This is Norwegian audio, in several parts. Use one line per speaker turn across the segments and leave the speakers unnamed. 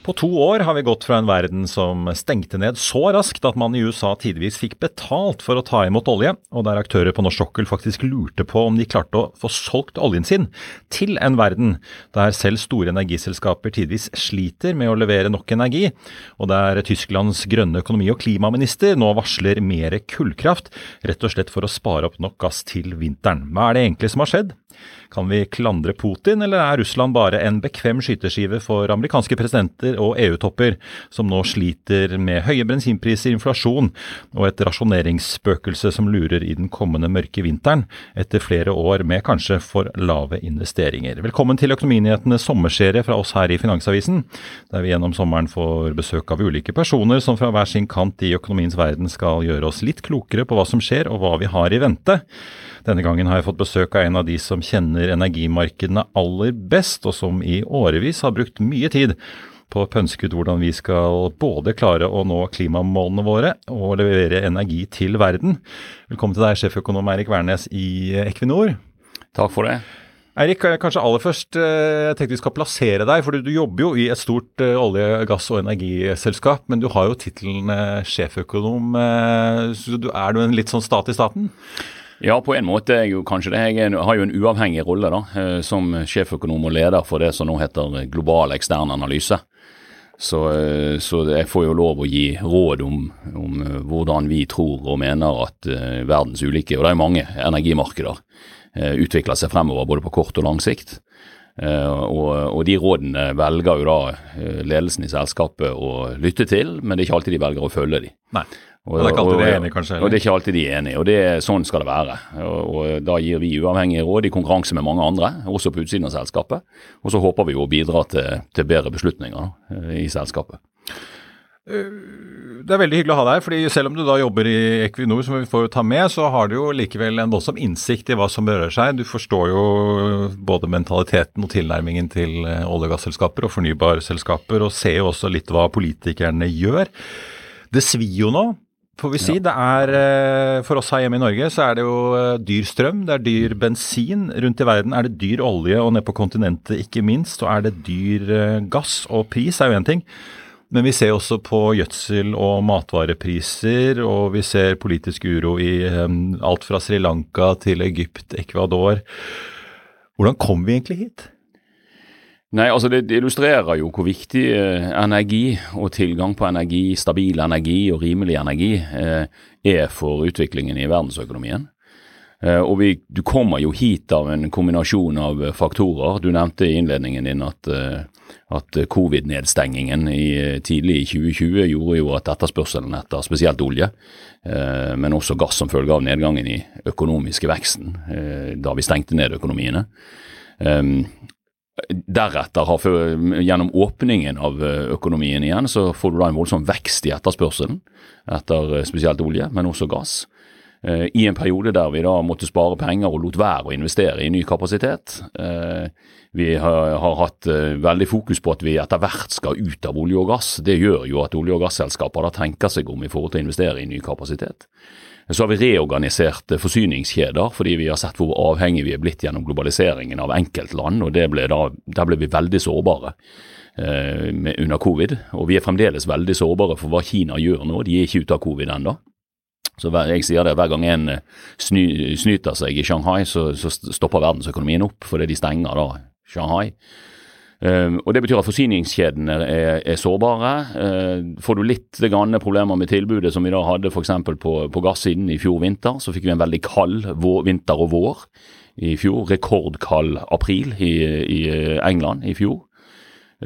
På to år har vi gått fra en verden som stengte ned så raskt at man i USA tidvis fikk betalt for å ta imot olje, og der aktører på norsk sokkel faktisk lurte på om de klarte å få solgt oljen sin, til en verden der selv store energiselskaper tidvis sliter med å levere nok energi, og der Tysklands grønne økonomi- og klimaminister nå varsler mer kullkraft, rett og slett for å spare opp nok gass til vinteren. Hva er det egentlig som har skjedd? Kan vi klandre Putin, eller er Russland bare en bekvem skyteskive for amerikanske presidenter og EU-topper, som nå sliter med høye bensinpriser, inflasjon og et rasjoneringsspøkelse som lurer i den kommende mørke vinteren, etter flere år med kanskje for lave investeringer? Velkommen til Økonominyhetenes sommerserie fra oss her i Finansavisen, der vi gjennom sommeren får besøk av ulike personer som fra hver sin kant i økonomiens verden skal gjøre oss litt klokere på hva som skjer og hva vi har i vente. Denne gangen har jeg fått besøk av en av de som kjenner energimarkedene aller best, og som i årevis har brukt mye tid på å pønske ut hvordan vi skal både klare å nå klimamålene våre og levere energi til verden. Velkommen til deg, sjeføkonom Eirik Wærnes i Equinor.
Takk for det.
Eirik, kanskje aller først, jeg tenkte vi skal plassere deg, for du jobber jo i et stort olje-, gass- og energiselskap. Men du har jo tittelen sjeføkonom, så du er du en litt sånn stat i staten?
Ja, på en måte er jeg jo kanskje det. Jeg har jo en uavhengig rolle da, som sjeføkonom og leder for det som nå heter global ekstern analyse. Så, så jeg får jo lov å gi råd om, om, hvordan vi tror og mener at verdens ulike, og det er mange energimarkeder, utvikler seg fremover både på kort og lang sikt. Uh, og, og, de rådene velger jo da ledelsen i selskapet å lytte til, men det er ikke alltid de velger å følge de.
Nei. Og, det er ikke alltid de er enige, kanskje?
Eller? Og det er ikke alltid de er enige, og det, sånn skal det være. Og, og Da gir vi uavhengige råd i konkurranse med mange andre, også på utsiden av selskapet. Og så håper vi jo å bidra til, til bedre beslutninger da, i selskapet.
Det er veldig hyggelig å ha deg, fordi selv om du da jobber i Equinor, som vi får ta med, så har du jo likevel en voldsom innsikt i hva som berører seg. Du forstår jo både mentaliteten og tilnærmingen til olje- og gasselskaper og fornybarselskaper, og ser jo også litt hva politikerne gjør. Det svir jo nå, får vi si. Ja. Det er, For oss her hjemme i Norge så er det jo dyr strøm, det er dyr bensin. Rundt i verden er det dyr olje, og ned på kontinentet ikke minst. Og er det dyr gass. Og pris er jo én ting. Men vi ser også på gjødsel- og matvarepriser, og vi ser politisk uro i um, alt fra Sri Lanka til Egypt, Ecuador. Hvordan kom vi egentlig hit?
Nei, altså det, det illustrerer jo hvor viktig eh, energi og tilgang på energi, stabil energi og rimelig energi eh, er for utviklingen i verdensøkonomien. Eh, og vi, Du kommer jo hit av en kombinasjon av faktorer. Du nevnte i innledningen din at, at covid-nedstengingen tidlig i 2020 gjorde jo at etterspørselen etter spesielt olje, men også gass som følge av nedgangen i økonomiske veksten da vi stengte ned økonomiene deretter har gjennom åpningen av økonomien igjen, så får du da en voldsom vekst i etterspørselen etter spesielt olje, men også gass. I en periode der vi da måtte spare penger og lot være å investere i ny kapasitet. Vi har, har hatt veldig fokus på at vi etter hvert skal ut av olje og gass. Det gjør jo at olje- og gasselskaper da tenker seg om i forhold til å investere i ny kapasitet. Så har vi reorganisert forsyningskjeder fordi vi har sett hvor avhengig vi er blitt gjennom globaliseringen av enkeltland. og ble da, Der ble vi veldig sårbare eh, under covid. Og vi er fremdeles veldig sårbare for hva Kina gjør nå. De er ikke ute av covid ennå. Så jeg sier det, Hver gang en eh, sny, snyter seg i Shanghai, så, så stopper verdensøkonomien opp fordi de stenger da Shanghai. Um, og Det betyr at forsyningskjedene er, er sårbare. Uh, får du litt problemer med tilbudet som vi da hadde f.eks. På, på gassiden i fjor vinter, så fikk vi en veldig kald vår, vinter og vår i fjor. Rekordkald april i, i England i fjor.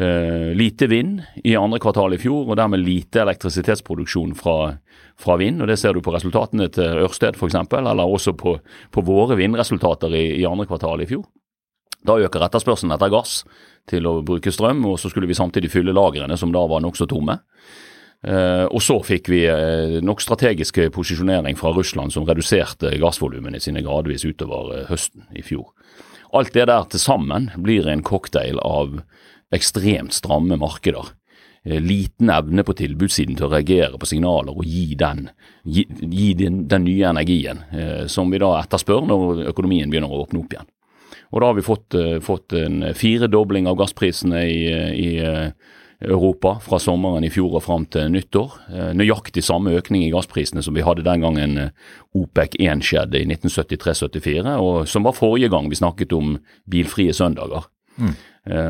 Uh, lite vind i andre kvartal i fjor, og dermed lite elektrisitetsproduksjon fra, fra vind. og Det ser du på resultatene til Ørsted f.eks., eller også på, på våre vindresultater i, i andre kvartal i fjor. Da øker etterspørselen etter gass til å bruke strøm, og så skulle vi samtidig fylle lagrene, som da var nokså tomme. Uh, og så fikk vi uh, nok strategisk posisjonering fra Russland som reduserte gassvolumene sine gradvis utover høsten i fjor. Alt det der til sammen blir en cocktail av ekstremt stramme markeder. Liten evne på tilbudssiden til å reagere på signaler og gi den, gi, gi den, den nye energien som vi da etterspør når økonomien begynner å åpne opp igjen. Og da har vi fått, eh, fått en firedobling av gassprisene i, i eh, Europa fra sommeren i fjor og fram til nyttår. Eh, nøyaktig samme økning i gassprisene som vi hadde den gangen OPEC 1 skjedde i 1973-74, og som var forrige gang vi snakket om bilfrie søndager. Mm.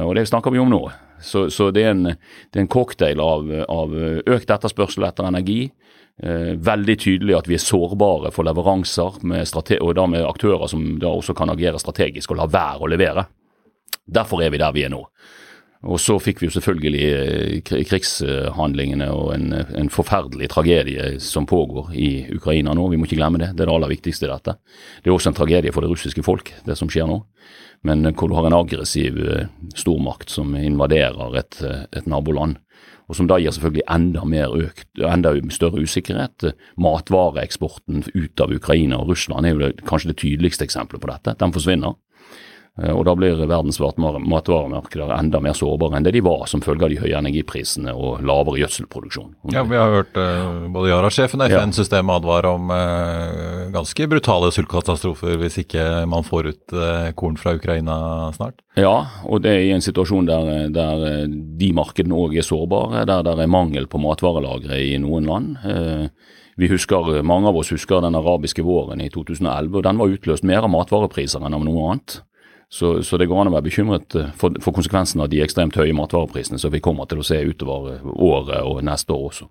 Og det snakker vi om nå. Så, så det, er en, det, er en, cocktail av, av økt etterspørsel etter energi, Eh, veldig tydelig at vi er sårbare for leveranser, og da med aktører som da også kan agere strategisk og la være å levere. Derfor er vi der vi er nå. Og så fikk vi jo selvfølgelig eh, krigshandlingene og en, en, forferdelig tragedie som pågår i Ukraina nå. Vi må ikke glemme det. Det er det aller viktigste i dette. Det er også en tragedie for det russiske folk, det som skjer nå. Men hvor du har en aggressiv eh, stormakt som invaderer et, et naboland og som da gir selvfølgelig enda, økt, enda større usikkerhet. Matvareeksporten ut av Ukraina og Russland er jo det, kanskje det tydeligste eksempelet på dette. Den forsvinner. Eh, og Da blir verdens matvaremarkeder enda mer sårbare enn det de var som følge av de høye energiprisene og lavere gjødselproduksjon.
Ja, Vi har hørt uh, både Yara-sjefen og FN-systemet advare om uh, ganske brutale sultkatastrofer hvis ikke man får ut uh, korn fra Ukraina snart.
Ja, og det er i en situasjon der, der de markedene òg er sårbare, der det er mangel på matvarelagre i noen land. Vi husker, Mange av oss husker den arabiske våren i 2011, og den var utløst mer av matvarepriser enn av noe annet. Så, så, det går an å være bekymret eh, for, for konsekvensen av de ekstremt høye matvareprisene som vi kommer til å se utover eh, året og neste år også.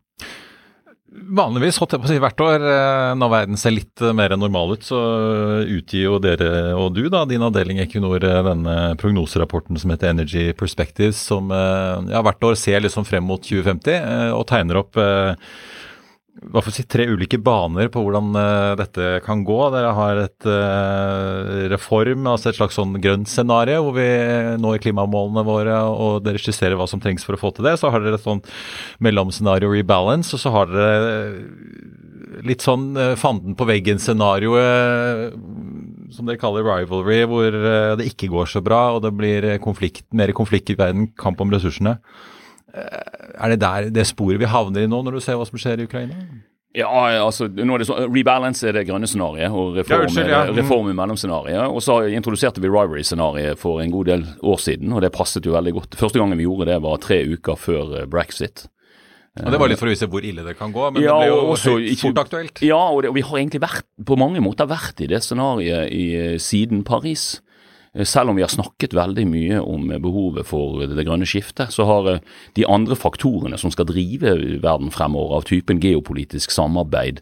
Vanligvis, holdt jeg på å si hvert år, eh, når verden ser litt mer normal ut, så utgir jo dere og du, da, din avdeling Equinor, denne prognoserapporten som heter Energy Perspectives, som ja, hvert år ser liksom frem mot 2050 og tegner opp hva får si, tre ulike baner på hvordan uh, dette kan gå. Dere har et uh, reform, altså et slags sånn grønt scenario hvor vi når klimamålene våre, og dere skisserer hva som trengs for å få til det. Så har dere et sånn mellomscenario rebalance, og så har dere litt sånn uh, fanden på veggen-scenarioet som dere kaller rivalry, hvor det ikke går så bra, og det blir konflikt, mer konflikt i verden, kamp om ressursene. Er det der det sporet vi havner i nå, når du ser hva som skjer i Ukraina?
Ja, altså, nå er det så, Rebalance er det grønne scenarioet, og reform, ja, ja. Mm. reform i mellomscenarioet. Og så introduserte vi Rivalry-scenarioet for en god del år siden, og det passet jo veldig godt. Første gangen vi gjorde det, var tre uker før eh, brexit.
Og Det var litt for å vise hvor ille det kan gå, men ja, det ble jo også, fort aktuelt.
Ja, og, det, og, vi har egentlig vært, på mange måter vært i det scenarioet i, eh, siden Paris. Eh, selv om vi har snakket veldig mye om behovet for det grønne skiftet, så har eh, de andre faktorene som skal drive verden fremover, av typen geopolitisk samarbeid,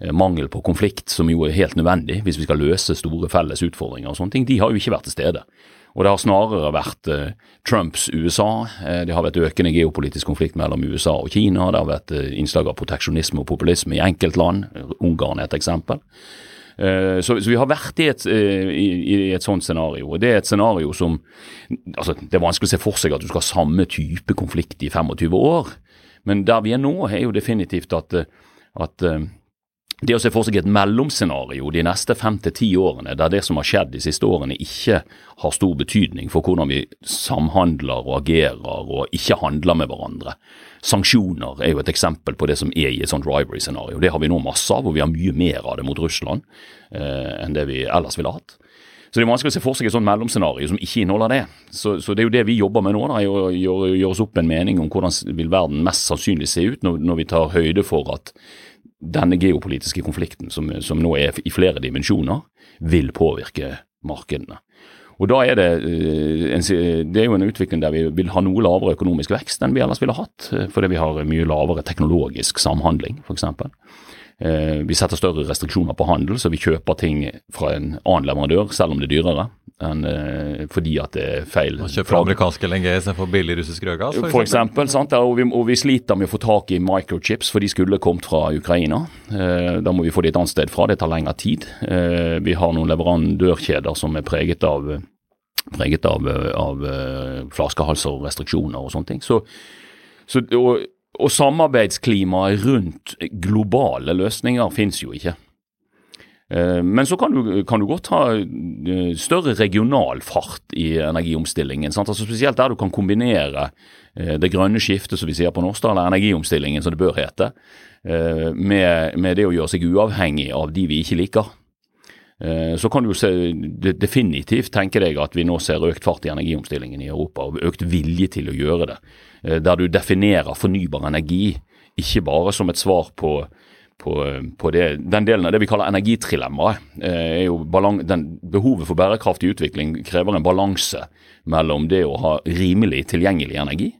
eh, mangel på konflikt, som jo er helt nødvendig hvis vi skal løse store felles utfordringer og sånne ting, de har jo ikke vært til stede. Og det har snarere vært Trumps USA. det har vært økende geopolitisk konflikt mellom USA og Kina. Det har vært innslag av proteksjonisme og populisme i enkeltland. Ungarn er et eksempel. Eh, så, så, vi har vært i et, eh, i, i et sånt scenario. og Det er et scenario som altså Det er vanskelig å se for seg at du skal ha samme type konflikt i 25 år. Men der vi er nå, er jo definitivt at, at det å se for seg et mellomscenario de neste fem til ti årene, der det som har skjedd de siste årene ikke har stor betydning for hvordan vi samhandler og agerer og ikke handler med hverandre. Sanksjoner er jo et eksempel på det som er i et sånt rivalry-scenario. Det har vi nå masse av, og vi har mye mer av det mot Russland eh, enn det vi ellers ville hatt. Så det er vanskelig å se for seg et sånt mellomscenario som ikke inneholder det. Så, så, det er jo det vi jobber med nå, da, å gjøre oss opp en mening om hvordan vil verden mest sannsynlig se ut når, når vi tar høyde for at denne geopolitiske konflikten, som, som, nå er i flere dimensjoner, vil påvirke markedene. Og da er det, eh, en, det er jo en utvikling der vi vil ha noe lavere økonomisk vekst enn vi ellers ville hatt, eh, fordi vi har mye lavere teknologisk samhandling, f.eks. Eh, vi setter større restriksjoner på handel, så vi kjøper ting fra en annen leverandør, selv om det er dyrere enn eh, fordi at det er feil.
Man kjøper amerikansk LNG istedenfor billig russisk rødgass?
For, for eksempel, sant? Og vi, og, vi, sliter med å få tak i microchips, for de skulle kommet fra Ukraina. Eh, da må vi få det et annet sted fra, det tar lengre tid. Eh, vi har noen leverandørkjeder som er preget av, preget av, av flaskehalser og restriksjoner og sånne ting. Så, så og, og samarbeidsklimaet rundt globale løsninger finnes jo ikke. Eh, men så kan du, kan du, godt ha eh, større regional fart i energiomstillingen. Altså spesielt der du kan kombinere eh, det grønne skiftet, som vi sier på norsk, eller energiomstillingen, som det bør hete, med, med, det å gjøre seg uavhengig av de vi ikke liker. Så kan du se, definitivt tenke deg at vi nå ser økt fart i energiomstillingen i Europa, og økt vilje til å gjøre det. Der du definerer fornybar energi ikke bare som et svar på på, på det, den delen av det vi kaller energitrilemmaet. Eh, er jo behovet for bærekraftig utvikling krever en balanse mellom det å ha rimelig tilgjengelig energi,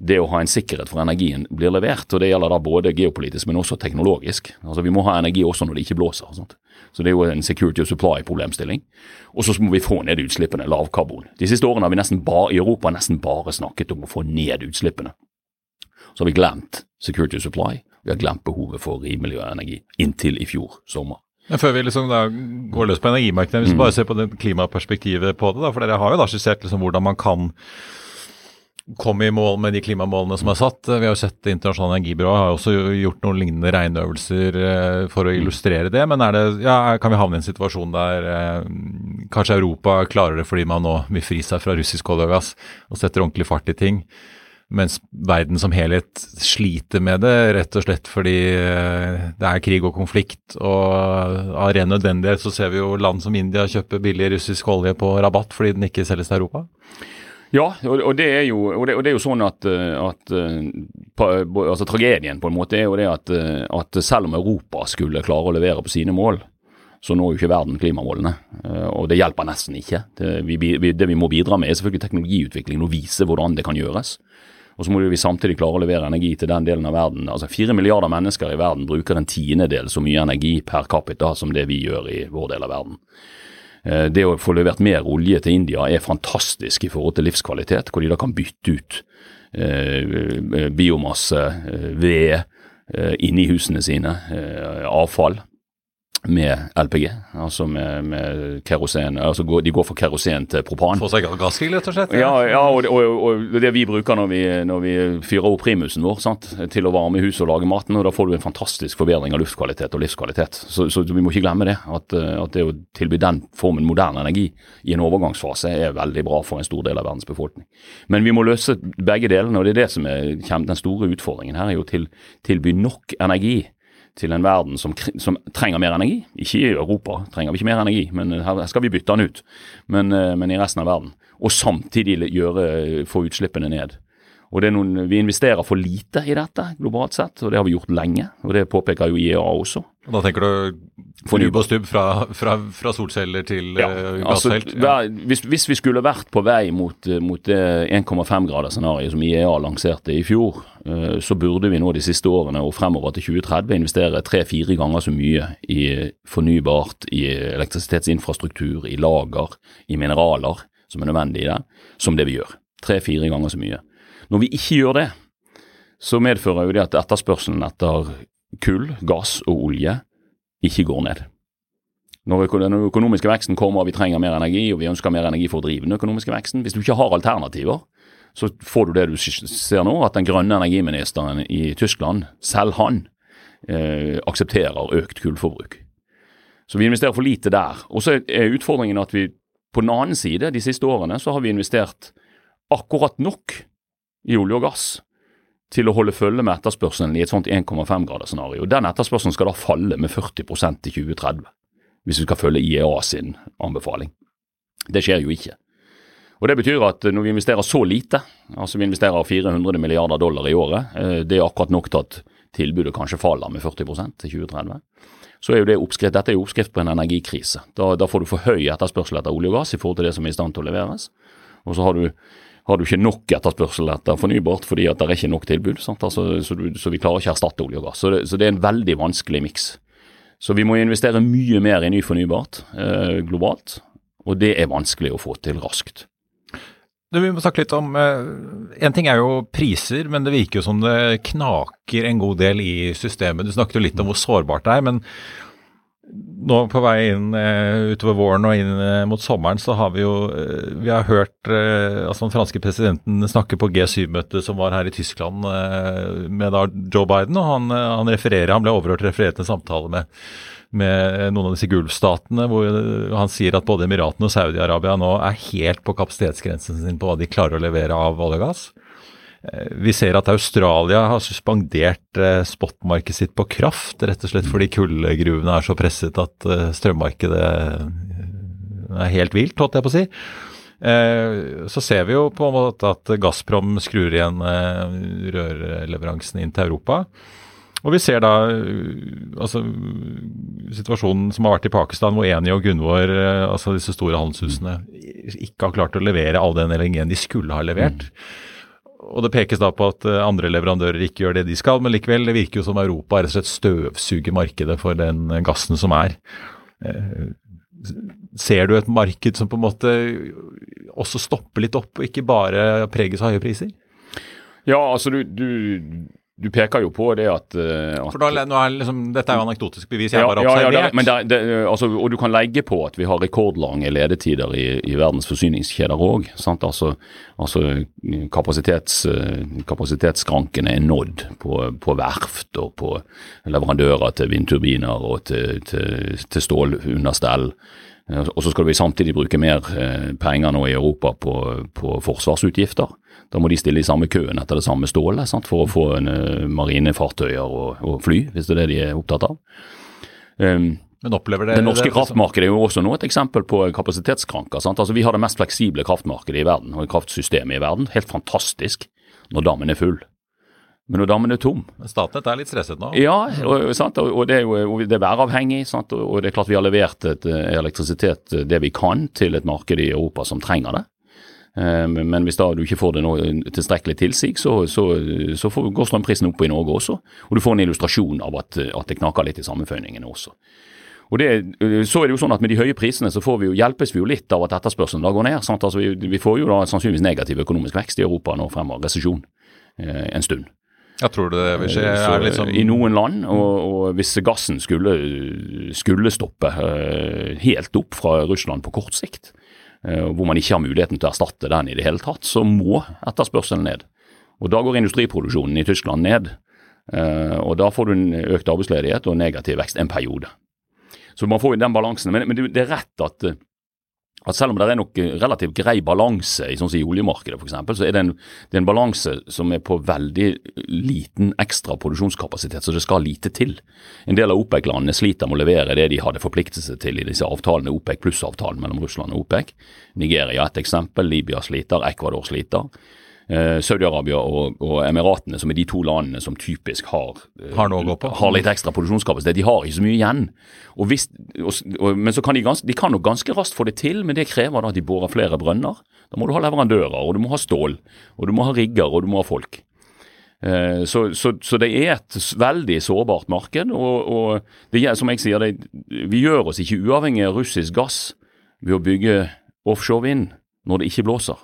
det å ha en sikkerhet for energien blir levert. og Det gjelder da både geopolitisk, men også teknologisk. Altså Vi må ha energi også når det ikke blåser. Sånt. Så Det er jo en security of supply-problemstilling. Og så må vi få ned utslippene, lavkarbon. De siste årene har vi nesten bare, i Europa nesten bare snakket om å få ned utslippene. Så har vi glemt security of supply. Vi har glemt behovet for rimelig energi inntil i fjor sommer.
Men før vi liksom da går løs på energimarkedet, hvis vi mm. bare ser på det klimaperspektivet på det, da, for dere har jo da skissert liksom hvordan man kan komme i mål med de klimamålene som er satt. Vi har jo sett internasjonale energibyrået har også gjort noen lignende regneøvelser eh, for å illustrere det. Men det, ja, kan vi havne i en situasjon der eh, kanskje Europa klarer det fordi man nå vil fri seg fra russisk olje og gass og setter ordentlig fart i ting? Mens verden som helhet sliter med det, rett og slett fordi eh, det er krig og konflikt. Og av ren nødvendighet så ser vi jo land som India kjøpe billig russisk olje på rabatt fordi den ikke selges til Europa.
Ja, og det er jo, det, det er jo sånn at, eh, at eh, altså Tragedien på en måte er jo det at, at, selv om Europa skulle klare å levere på sine mål, så når jo ikke verden klimamålene. Og det hjelper nesten ikke. Det vi, det vi må bidra med er selvfølgelig teknologiutvikling og vise hvordan det kan gjøres. Og så må vi samtidig klare å levere energi til den delen av verden. Altså Fire milliarder mennesker i verden bruker en tiendedel så mye energi per capita som det vi gjør i vår del av verden. Eh, det å få levert mer olje til India er fantastisk i forhold til livskvalitet, hvor de da kan bytte ut eh, biomasse, eh, ved, eh, inni husene sine, avfall med LPG, altså med, med kerosen. altså De går fra kerosen til propan.
Få seg gassgrill, rett og slett?
Ja, ja og, og, og, det vi bruker når vi, når vi fyrer opp primusen vår sant? til å varme huset og lage maten. og Da får du en fantastisk forbedring av luftkvalitet og livskvalitet. Så, så vi må ikke glemme det. At, at, det å tilby den formen moderne energi i en overgangsfase er veldig bra for en stor del av verdens befolkning. Men vi må løse begge delene, og det er det som er den store utfordringen her. er jo til tilby nok energi til en verden som, som, trenger mer energi. Ikke i Europa trenger vi ikke mer energi, men her skal vi bytte den ut. Men, eh, men i resten av verden. Og samtidig gjøre, få utslippene ned. Og det er noen, Vi investerer for lite i dette globalt sett, og det har vi gjort lenge. og Det påpeker jo IEA også.
Og Da tenker du fornyb og stubb fra, fra, fra, solceller til ja, uh.
Altså, ja. hvis, hvis, vi skulle vært på vei mot, mot det 1,5-gradersscenarioet som IEA lanserte i fjor, uh, så burde vi nå de siste årene og fremover til 2030 investere tre-fire ganger så mye i fornybart, i elektrisitetsinfrastruktur, i lager, i mineraler som er nødvendig i det, som det vi gjør. Tre-fire ganger så mye. Når vi ikke gjør det, så medfører jo det at etterspørselen etter kull, gass og olje ikke går ned. Når den økonomiske veksten kommer og vi trenger mer energi, og vi ønsker mer energi for å drive den økonomiske veksten, hvis du ikke har alternativer, så får du det du ser nå, at den grønne energiministeren i Tyskland, selv han, eh, aksepterer økt kullforbruk. Så vi investerer for lite der. Og så er utfordringen at vi på den annen side, de siste årene, så har vi investert akkurat nok i olje og gass til å holde følge med etterspørselen i et sånt 1,5-gradersscenario. Den etterspørselen skal da falle med 40 til 2030, hvis vi skal følge IEA sin anbefaling. Det skjer jo ikke. Og Det betyr at når vi investerer så lite, altså vi investerer 400 milliarder dollar i året, eh, det er akkurat nok til at tilbudet kanskje faller med 40% til 2030, så er jo det oppskrift, dette er jo oppskrift på en energikrise. Da, da får du for høy etterspørsel etter olje og gass i forhold til det som er i stand til å leveres. Og så har du, har du ikke nok etterspørsel etter fornybart fordi at det er ikke nok tilbud. Altså, så, du, så, vi klarer ikke å erstatte olje og gass. Så det, så det er en veldig vanskelig miks. Så vi må investere mye mer i ny fornybart eh, globalt, og det er vanskelig å få til raskt.
Du, vi må snakke litt om uh, En ting er jo priser, men det virker jo som det knaker en god del i systemet. Du snakket jo litt om hvor sårbart det er, men nå på vei inn uh, utover våren og inn uh, mot sommeren, så har vi jo vi har hørt altså den franske presidenten snakke på G7-møtet som var her i Tyskland med da Joe Biden, og han, han refererer, han ble overhørt referert til en samtale med med noen av disse gulfstatene, hvor han sier at både Emiratene og Saudi-Arabia nå er helt på kapasitetsgrensen sin på hva de klarer å levere av olje og gass. Eh, vi ser at Australia har suspendert eh, spotmarkedet sitt på kraft, rett og slett fordi kullgruvene er så presset at eh, strømmarkedet er helt vilt, holdt jeg på å si. Så ser vi jo på en måte at Gazprom skrur igjen rørleveransen inn til Europa. Og vi ser da altså, situasjonen som har vært i Pakistan, hvor Eni og Gunvor, altså disse store handelshusene, ikke har klart å levere all den LNG-en de skulle ha levert. Mm. Og det pekes da på at uh, andre leverandører ikke gjør det de skal, men likevel, det virker jo som Europa rett og slett støvsuger markedet for den gassen som er. Ser du et marked som på en måte også stopper litt opp, og ikke bare preges av høye priser?
Ja, altså du, du du peker jo på det at, uh,
at For da, nå er liksom, Dette er jo anekdotisk bevis, jeg har bare observert.
Ja, ja, men det, det, altså, og du kan legge på at vi har rekordlange ledetider i, i verdens forsyningskjeder òg. Altså, altså kapasitets, kapasitetskrankene er nådd på, på, verft og på leverandører til vindturbiner og til, til, til stålunderstell. Og så skal vi samtidig bruke mer eh, penger nå i Europa på, på forsvarsutgifter. Da må de stille i samme køen etter det samme stålet sant, for å få en, uh, marine fartøyer og, og, fly, hvis det er det de er opptatt av. Um,
men opplever
det, det norske det, kraftmarkedet er jo også nå et eksempel på kapasitetskranker. Sant? Altså Vi har det mest fleksible kraftmarkedet i verden, og kraftsystemet i verden. Helt fantastisk når dammen er full. Men når dammen er tom
Statnett er litt stresset nå?
Ja, og, sant? og det er jo det er væravhengig. Sant? Og det er klart vi har levert et, eh, elektrisitet det vi kan til et marked i Europa som trenger det. Eh, men hvis da du ikke får det noe tilstrekkelig tilsig, så, så, så får, går strømprisen opp i Norge også. Og du får en illustrasjon av at, at det knaker litt i sammenføyningene også. Og det, så er det jo sånn at Med de høye prisene så får vi jo, hjelpes vi jo litt av at etterspørselen da går ned. Altså vi, vi, får jo da sannsynligvis negativ økonomisk vekst i Europa nå fremover, resesjon eh, en stund.
Jeg tror det vil skje
liksom I noen land, og, og hvis gassen skulle, skulle stoppe uh, helt opp fra Russland på kort sikt, Eh, hvor man ikke har muligheten til å erstatte den i det hele tatt, så må etterspørselen ned. Og Da går industriproduksjonen i Tyskland ned. Eh, og Da får du en økt arbeidsledighet og negativ vekst en periode. Så man får jo den balansen. Men, men det er rett at eh, at selv om det er nok relativt grei balanse i sånn i oljemarkedet f.eks., så er det, en, det er en balanse som er på veldig liten ekstra produksjonskapasitet, så det skal lite til. En del av OPEC-landene sliter med å levere det de hadde forpliktet seg til i disse avtalene, OPEC pluss-avtalen mellom Russland og OPEC. Nigeria er et eksempel, Libya sliter, Ecuador sliter Saudi-Arabia og, og, Emiratene, som er de to landene som typisk har,
eh, har,
har litt ekstra produksjonskapasitet. De har ikke så mye igjen. Og hvis, og, men så kan de, gans, de kan nok ganske raskt få det til, men det krever da at de borer flere brønner. Da må du ha leverandører, og du må ha stål, og du må ha rigger, og du må ha folk. Eh, så, så, så, det er et veldig sårbart marked. og, og det, som jeg sier, det, Vi gjør oss ikke uavhengig av russisk gass ved å bygge offshore vind når det ikke blåser.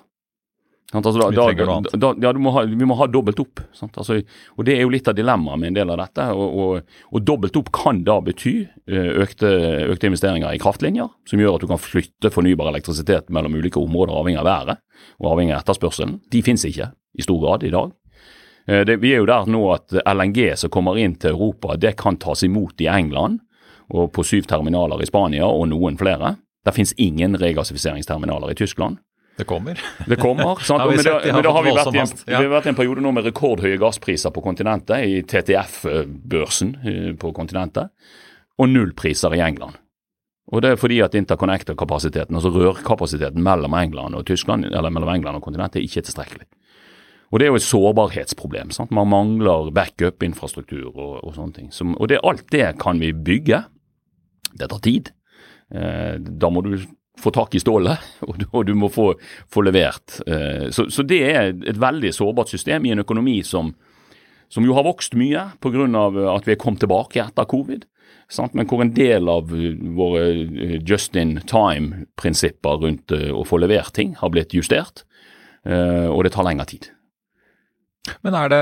Altså, da, da, da, ja, må ha, vi må ha dobbelt opp. Altså, og Det er jo litt av dilemmaet med en del av dette. Og, og, og Dobbelt opp kan da bety eh, økte, økte, investeringer i kraftlinjer, som gjør at du kan flytte fornybar elektrisitet mellom ulike områder avhengig av været og avhengig av etterspørselen. De finnes ikke i stor grad i dag. Eh, det, vi er jo der nå at LNG som kommer inn til Europa, det kan tas imot i England og på syv terminaler i Spania og noen flere. Det finnes ingen regassifiseringsterminaler i Tyskland.
Det kommer.
Det kommer, sant?
Ja,
men,
har
men da har vi vært, i en,
ja.
vi har vært i en periode nå med rekordhøye gasspriser på kontinentet, i TTF-børsen eh, på kontinentet, og nullpriser i England. Og Det er fordi at interconnector-kapasiteten, altså rørkapasiteten mellom England og Tyskland, eller mellom England og kontinentet, ikke er tilstrekkelig. Og Det er jo et sårbarhetsproblem. sant? Man mangler backup-infrastruktur og, og sånne ting. Som, og det, alt det kan vi bygge. Det tar tid. Eh, da må du få tak i stålet, og du, og du må få, få levert. Eh, så, så det er et veldig sårbart system i en økonomi som, som jo har vokst mye pga. at vi er kommet tilbake etter covid. Sant? Men hvor en del av eh, våre eh, just in time-prinsipper rundt å få levert ting har blitt justert, og det tar lengre tid.
Men er det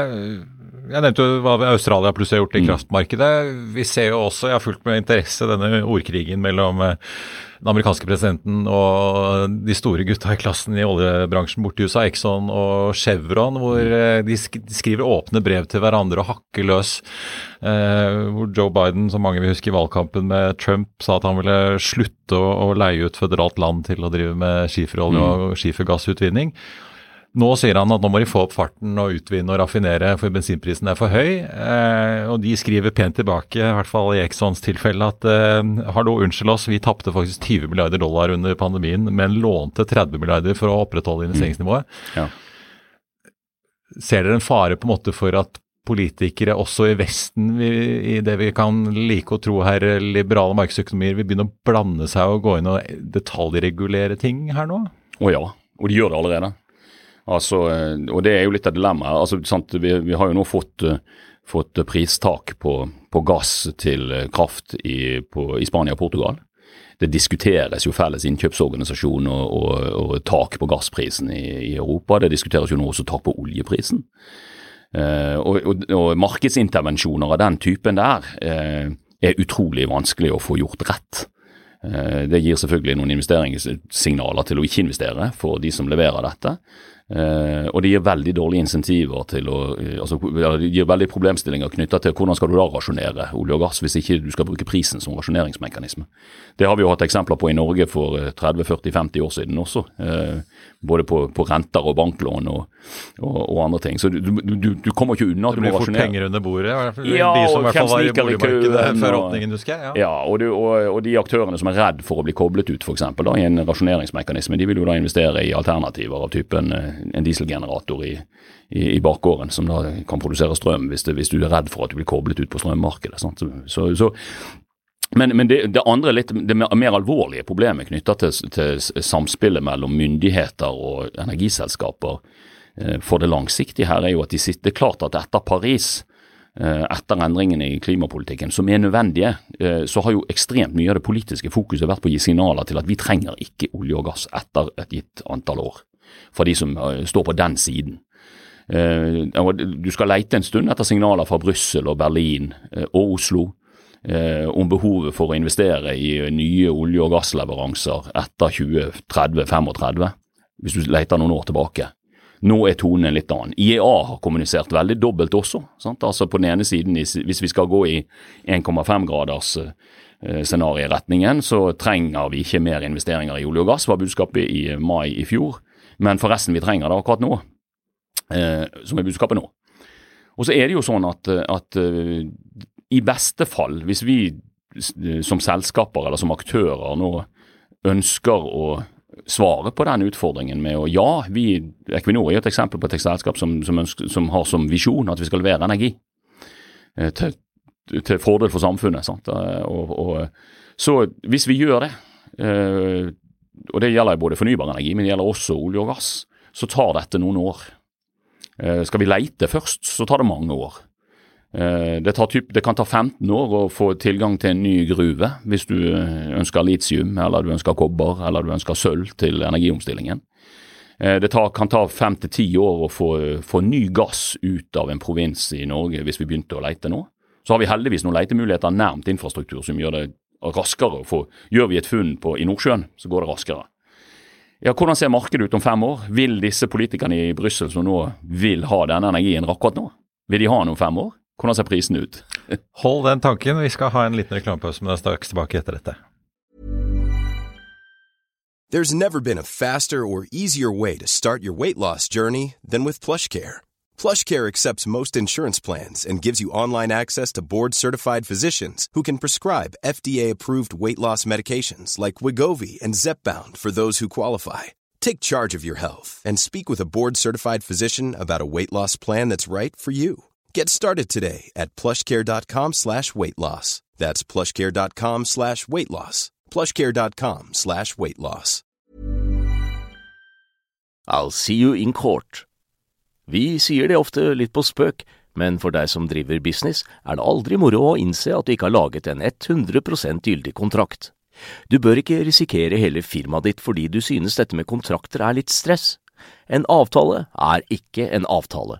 Jeg nevnte jo hva Australia plutselig har gjort i
Mm.
kraftmarkedet. Vi ser jo også, jeg har fulgt med interesse denne ordkrigen mellom eh, den amerikanske presidenten og de store gutta i klassen i oljebransjen borti USA, Exxon og Chevron, hvor eh, de skriver åpne brev til hverandre og hakker løs. Eh, hvor Joe Biden, som mange vil huske i valgkampen med Trump, sa at han ville slutte å, å leie ut føderalt land til å drive med skiferolje og skifergassutvinning. Nå sier han at nå må de få opp farten og utvinne og raffinere, for bensinprisen er for høy. Eh, og de skriver pent tilbake, i hvert fall i Exxons tilfelle, at eh, hallo, unnskyld oss, vi tapte faktisk 20 milliarder dollar under pandemien, men lånte 30 milliarder for å opprettholde investeringsnivået.
Ja.
Ser dere en fare på en måte for at politikere også i Vesten, vi, i det vi kan like å tro her, liberale markedsøkonomier, vil begynne å blande seg og gå inn og detaljregulere ting her nå?
Å ja, og de gjør det allerede. Altså, eh, og det er jo litt av dilemmaet. Altså, vi, vi har jo nå fått, eh, fått pristak på, på gass til eh, kraft i, på, i Spania og Portugal. Det diskuteres jo felles innkjøpsorganisasjon og, og, og tak på gassprisen i, i Europa. Det diskuteres jo nå også tak på oljeprisen. Eh, og, og, markedsintervensjoner av den typen der eh, er utrolig vanskelig å få gjort rett. Eh, Det gir selvfølgelig noen investeringssignaler til å ikke investere for de som leverer dette. Eh, og det gir veldig dårlige insentiver til å eh, altså, Det gir veldig problemstillinger knytta til hvordan skal du da rasjonere olje og gass hvis ikke du skal bruke prisen som rasjoneringsmekanisme. Det har vi jo hatt eksempler på i Norge for eh, 30-40-50 år siden også. Eh, både på, på renter og banklån og, og, og andre ting. Så du, du, du, kommer ikke unna at du må rasjonere.
Det blir fort
rasjonere.
penger under bordet, i hvert fall
Ja,
de som i hvert fall var i boligmarkedet før åpningen, husker jeg. Ja.
Ja, og, du, og, og de aktørene som er redd for å bli koblet ut da, i en rasjoneringsmekanisme, de vil jo da investere i alternativer av typen eh, en dieselgenerator i, i, i bakgården, som da kan produsere strøm hvis, det, hvis du er redd for at du blir koblet ut på strømmarkedet. Sant? Så, så, så, men, men det, det andre litt, det mer, mer alvorlige problemet knytta til, til samspillet mellom myndigheter og energiselskaper for det langsiktige her, er jo at de sitter er klart at etter Paris eh, etter endringene i klimapolitikken, som er nødvendige, eh, så har jo ekstremt mye av det politiske fokuset vært på å gi signaler til at vi trenger ikke olje og gass etter et gitt antall år. For de som eh, står på den siden. Eh, Du skal leite en stund etter signaler fra Brussel og Berlin eh, og Oslo eh, om behovet for å investere i nye olje- og gassleveranser etter 2030-35, hvis du leter noen år tilbake. Nå er tonen litt annen. IEA har kommunisert veldig dobbelt også. Sant? Altså På den ene siden, hvis vi skal gå i 1,5 graders scenarioretningen, så trenger vi ikke mer investeringer i olje og gass, var budskapet i mai i fjor. Men forresten, vi trenger det akkurat nå, eh, som er budskapet nå. Og så er det jo sånn at, at eh, i beste fall, hvis vi som selskaper eller som aktører nå ønsker å svare på den utfordringen med å ja, vi, Equinor er et eksempel på et selskap som, som, som har som visjon at vi skal levere energi eh, til, til fordel for samfunnet. Eh, Og, og, så hvis vi gjør det, eh, og det gjelder både fornybar energi, men det gjelder også olje og gass, så tar dette noen år. Skal vi leite først, så tar det mange år. Eh, Det, typ, det kan ta 15 år å få tilgang til en ny gruve hvis du eh, ønsker litium, eller du ønsker kobber, eller du ønsker sølv til energiomstillingen. Eh, Det tar, kan ta fem til ti år å få, få ny gass ut av en provins i Norge hvis vi begynte å leite nå. Så har vi heldigvis noen letemuligheter nærmt infrastruktur som gjør det raskere å Gjør vi et funn på, i Nordsjøen, så går det raskere. Ja, Hvordan ser markedet ut om fem år? Vil disse politikerne i Brussel som nå vil ha denne energien akkurat nå, vil de ha den om fem år? Hvordan ser prisene ut?
Hold den tanken. Vi skal ha en liten reklamepause, men er straks tilbake etter dette.
There's never been a faster or easier way to start your weight loss journey than with PlushCare. PlushCare accepts most insurance plans and gives you online access to board-certified physicians who can prescribe FDA-approved weight loss medications like Wigovi and Zepbound for those who qualify. Take charge of your health and speak with a board-certified physician about a weight loss plan that's right for you. Get started today at plushcare.com slash weight loss. That's plushcare.com slash weight loss. plushcare.com slash weight loss.
I'll see you in court. Vi sier det ofte litt på spøk, men for deg som driver business, er det aldri moro å innse at du ikke har laget en 100% gyldig kontrakt. Du bør ikke risikere hele firmaet ditt fordi du synes dette med kontrakter er litt stress. En avtale er ikke en avtale.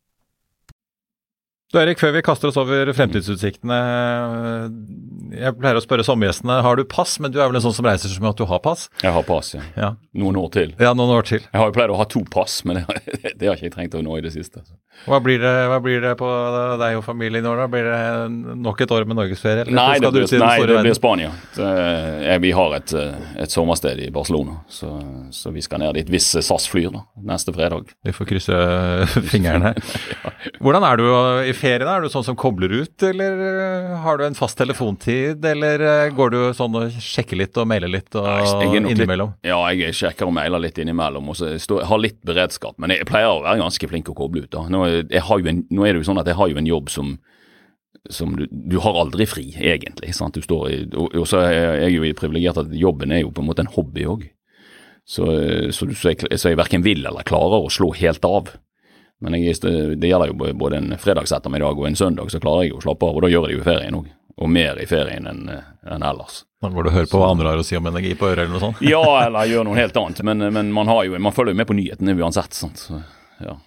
Du Erik, før vi kaster oss over fremtidsutsiktene. Jeg pleier å spørre sommergjestene har du pass, men du er vel en sånn som reiser som at du har pass?
Jeg har pass, ja.
Ja,
Noen år til.
ja noen år til.
Jeg har jo pleid å ha to pass, men det, det har ikke jeg trengt å nå i det siste.
Hva blir det, hva blir det på deg og familien i år, da? Blir det nok et år med norgesferie? eller
Nei, det blir, nei, det blir Spania. Så, eh, vi har et, eh, et sommersted i Barcelona, så, så vi skal ned dit hvis SAS flyr da, neste fredag.
Vi får krysse fingrene. Hvordan er du i ferie? da? Er du sånn som kobler ut, eller eh, har du en fast telefontid? Eller eh, går du sånn og sjekker litt og mailer litt og
Jeg jeg innimellom? litt-? Ja, jeg sjekker og mailer litt innimellom, og så stå, har litt beredskap. Men jeg pleier å være ganske flink å koble ut. da. Nå, en, nå er det jo sånn at jeg har jo en jobb som som du, du har aldri fri, egentlig. sant? Du står i, og, og så er jeg jo privilegert at jobben er jo på en måte en hobby òg. Så, så, så, jeg, så jeg verken vil eller klarer å slå helt av. Men jeg, det gjelder jo både- en fredagsettermiddag og en søndag, så klarer jeg å slappe av. Og da gjør jeg det jo i ferien òg. Og mer i ferien enn en ellers.
Du og hører på hva andre har å si om energi på øret eller noe sånt?
Ja, eller gjør noe helt annet. Men, men man, har jo, man følger jo med på nyhetene uansett. Sant? Så, ja.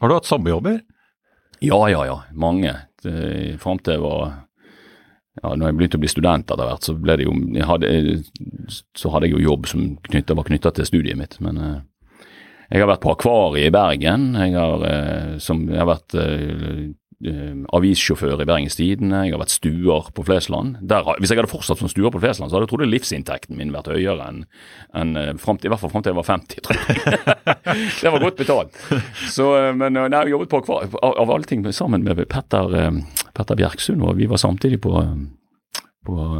Har du hatt sommerjobber?
ja, ja, ja. Mange. Fram til jeg var ja, når jeg begynte å bli student etter hvert, så, hadde, så hadde jeg jo jobb som knyttet, var knytta til studiet mitt. Men eh, jeg har vært på Akvariet i Bergen. Jeg har, eh, som, jeg har vært eh, eh, avissjåfør i Bergens Tidende. Jeg har vært stuer på Flesland. Der, hvis jeg hadde fortsatt som stuer på Flesland, så hadde jeg trodd livsinntekten min vært høyere enn en, frem i hvert fall fram til jeg var 50, tror jeg. det var godt betalt. Så, men nei, jeg jobbet på Akvariet, av, av alle ting, sammen med Petter, Petter Bjerksund, og vi var samtidig på, på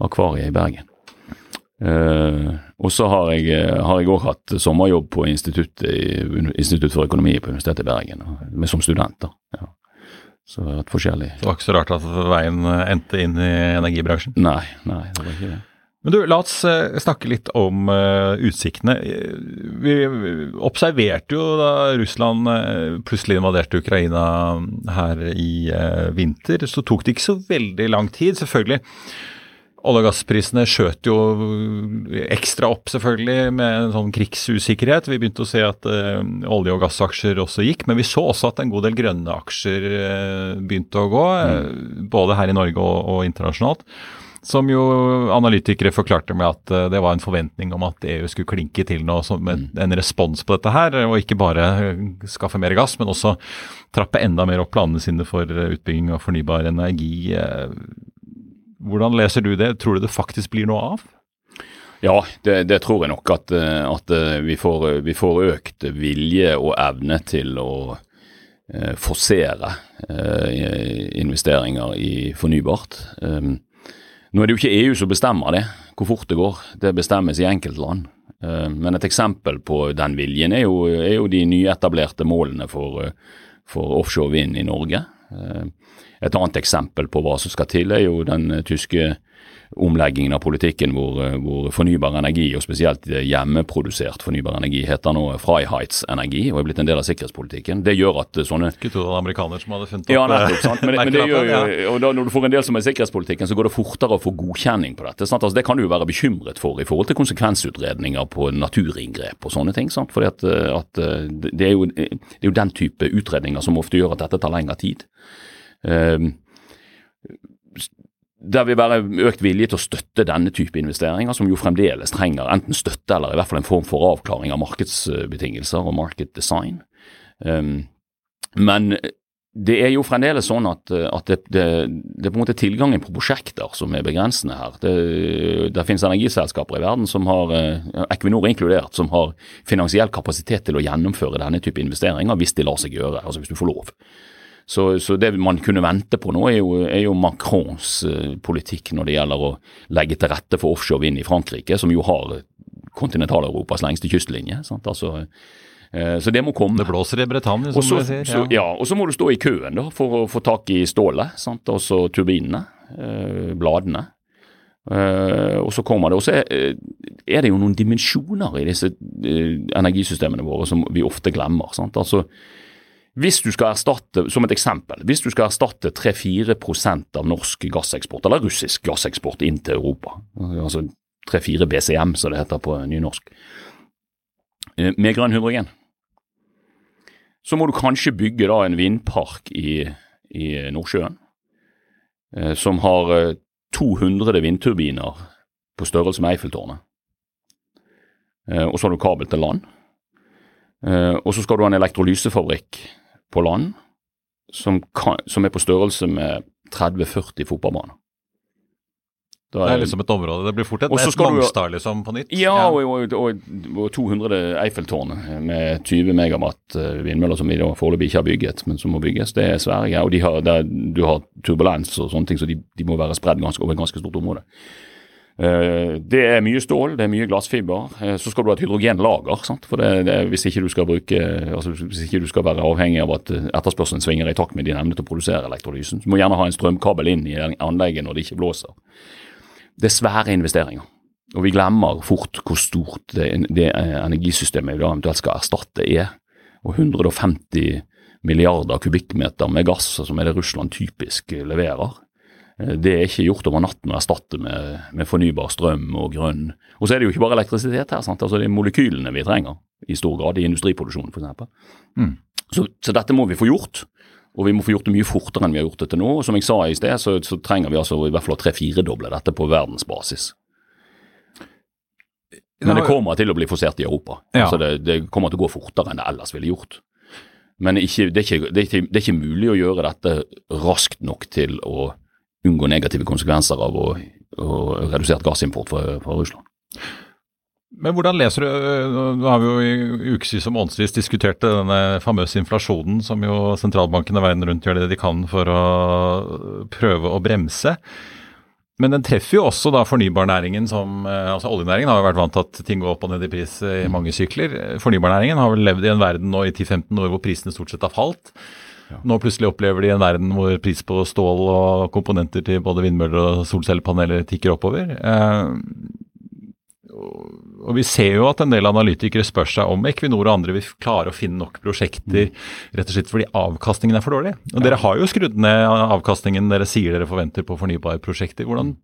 Akvariet i Bergen. Eh, og så har jeg eh, òg hatt sommerjobb på Institutt for økonomi på Universitetet i Bergen, med, som student. da. Ja. Så det har vært forskjellig
Det var ikke så rart at veien eh, endte inn i energibransjen.
Nei, nei, det var ikke det.
Men du, la oss eh, snakke litt om uh, utsiktene. Eh, Vi observerte jo da Russland eh, plutselig invaderte Ukraina her i uh, vinter, så tok det ikke så veldig lang tid, selvfølgelig. Olje- og gassprisene skjøt jo ekstra opp, selvfølgelig, med en sånn krigsusikkerhet. Vi begynte å se at uh, olje- og gassaksjer også gikk, men vi så også at en god del grønne aksjer uh, begynte å gå, mm. både her i Norge og, og internasjonalt. Som jo analytikere forklarte med at uh, det var en forventning om at EU skulle klinke til noe som en, en respons på dette her, og ikke bare eh, skaffe mer gass, men også trappe enda mer opp planene sine for eh, utbygging av fornybar energi. Eh, Hvordan leser du det? Tror du det faktisk blir noe av?
Ja, det, det tror jeg nok at, eh, at eh, vi, får, vi får økt vilje og evne til å eh, forsere eh, investeringer i fornybart. Um, Nå er det jo ikke EU som bestemmer det, hvor fort det går. Det bestemmes i enkeltland. Eh, men et eksempel på den viljen er jo, er jo de nyetablerte målene for, for offshore vind i Norge. Et annet eksempel på hva som skal til, er jo den tyske omleggingen av politikken hvor, eh, hvor, fornybar energi, og spesielt hjemmeprodusert fornybar energi, heter nå Freiheitsenergi og er blitt en del av sikkerhetspolitikken. Det gjør at sånne
Ikke to amerikaner som hadde funnet opp
Ja, nettopp. sant? Men, men det gjør jo, og da, når du får en del som er i sikkerhetspolitikken, så går det fortere å få godkjenning på dette. sant? Altså, det kan du jo være bekymret for i forhold til konsekvensutredninger på naturinngrep og sånne ting. sant? Fordi at, at det, er jo, det, er jo, den type utredninger som ofte gjør at dette tar lengre tid. Um, der vil være økt vilje til å støtte denne type investeringer, som jo fremdeles trenger enten støtte eller i hvert fall en form for avklaring av markedsbetingelser og market design. Um, men det er jo fremdeles sånn at, at det, det, det, er på en måte tilgangen på prosjekter som er begrensende her. Det, det finnes energiselskaper i verden, som har, eh, Equinor inkludert, som har finansiell kapasitet til å gjennomføre denne type investeringer hvis de lar seg gjøre, altså hvis du får lov. Så, så, det man kunne vente på nå, er jo, er jo Macrons uh, politikk når det gjelder å legge til rette for offshore vind i Frankrike, som jo har kontinentaleuropas lengste kystlinje. Altså, uh, så det må komme.
Det blåser i Bretagne, som
Også,
du sier.
Ja. Så, ja, og så må du stå i køen da, for å få tak i stålet, og så turbinene, uh, bladene. Uh, og så kommer det, og så er, er, det jo noen dimensjoner i disse energisystemene våre som vi ofte glemmer. sant, altså hvis du skal erstatte, som et eksempel, hvis du skal erstatte 3-4 av norsk gasseksport, eller russisk gasseksport inn til Europa, altså 3-4 BCM som det heter på nynorsk, eh, med grønn hydrogen, så må du kanskje bygge da en vindpark i, i Nordsjøen eh, som har 200 eh, vindturbiner på størrelse med Eiffeltårnet. Og så har du kabel til land. Og så skal du ha en elektrolysefabrikk på land som, kan, som er på størrelse med 30-40 fotballbaner.
Det er liksom et område. Det blir fort et, et Mongstad liksom på nytt.
Ja, ja. Og, og, og, 200 Eiffeltårn med 20 megawatt eh, vindmøller som vi foreløpig ikke har bygget, men som må bygges. Det er svære Og de har, der, du har turbulens og sånne ting, så de, de må være spredd over et ganske stort område. Eh, det er mye stål, det er mye glassfiber. Eh, så skal du ha et hydrogenlager. Sant? For det, det, hvis, ikke du skal bruke, altså hvis ikke du skal være avhengig av at etterspørselen svinger i takt med din evne til å produsere elektrolysen. Du må gjerne ha en strømkabel inn i anlegget når det ikke blåser. Det er svære investeringer. Og vi glemmer fort hvor stort det, det energisystemet vi da eventuelt skal erstatte er. Og 150 milliarder kubikkmeter med gass, som er det Russland typisk leverer, Eh, det er ikke gjort over natten å erstatte med, med, fornybar strøm og grønn. Og så er det jo ikke bare elektrisitet her, sant? Altså det er molekylene vi trenger i stor grad i industriproduksjonen f.eks. Mm. Så, så dette må vi få gjort. Og vi må få gjort det mye fortere enn vi har gjort det til nå. Og som jeg sa i sted, så, så trenger vi altså i hvert fall å tre-firedoble dette på verdensbasis. Men det kommer til å bli forsert i Europa. Ja. Altså det, det, kommer til å gå fortere enn det ellers ville gjort. Men ikke, det, er ikke, det, er ikke, det, er ikke, mulig å gjøre dette raskt nok til å unngå negative konsekvenser av å, å redusert gassimport fra, fra, Russland.
Men hvordan leser du Nå har vi jo i ukevis og månedsvis diskutert denne famøse inflasjonen som jo sentralbankene verden rundt gjør det de kan for å prøve å bremse. Men den treffer jo også da fornybarnæringen som altså Oljenæringen har jo vært vant til at ting går opp og ned i pris i mange sykler. Fornybarnæringen har vel levd i en verden nå i 10-15 år hvor prisene stort sett har falt. Ja. Nå plutselig opplever de en verden hvor pris på stål og komponenter til både vindmøller og solcellepaneler tikker oppover. Eh, og Vi ser jo at en del analytikere spør seg om Equinor og andre vil klare å finne nok prosjekter rett og slett fordi avkastningen er for dårlig. Og. Dere har jo skrudd ned avkastningen dere sier dere forventer på fornybare prosjekter. Hvordan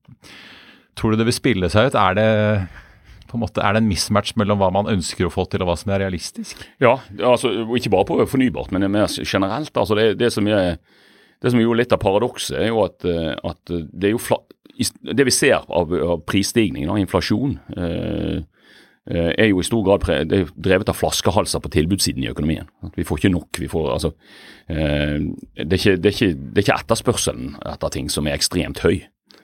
tror du det vil spille seg ut? Er det på en måte, Er det en mismatch mellom hva man ønsker å få til og hva som er realistisk?
Ja, altså, ikke bare på fornybart, men mer generelt. altså Det, det som er det som er jo litt av paradokset, er jo at, eh, at det, er jo det vi ser av, av prisstigning, da, inflasjon, eh, eh, er jo i stor grad drevet av flaskehalser på tilbudssiden i økonomien. At vi får ikke nok. vi får, altså, eh, det, er ikke, det, er ikke, det, er ikke, etterspørselen etter ting som er ekstremt høy.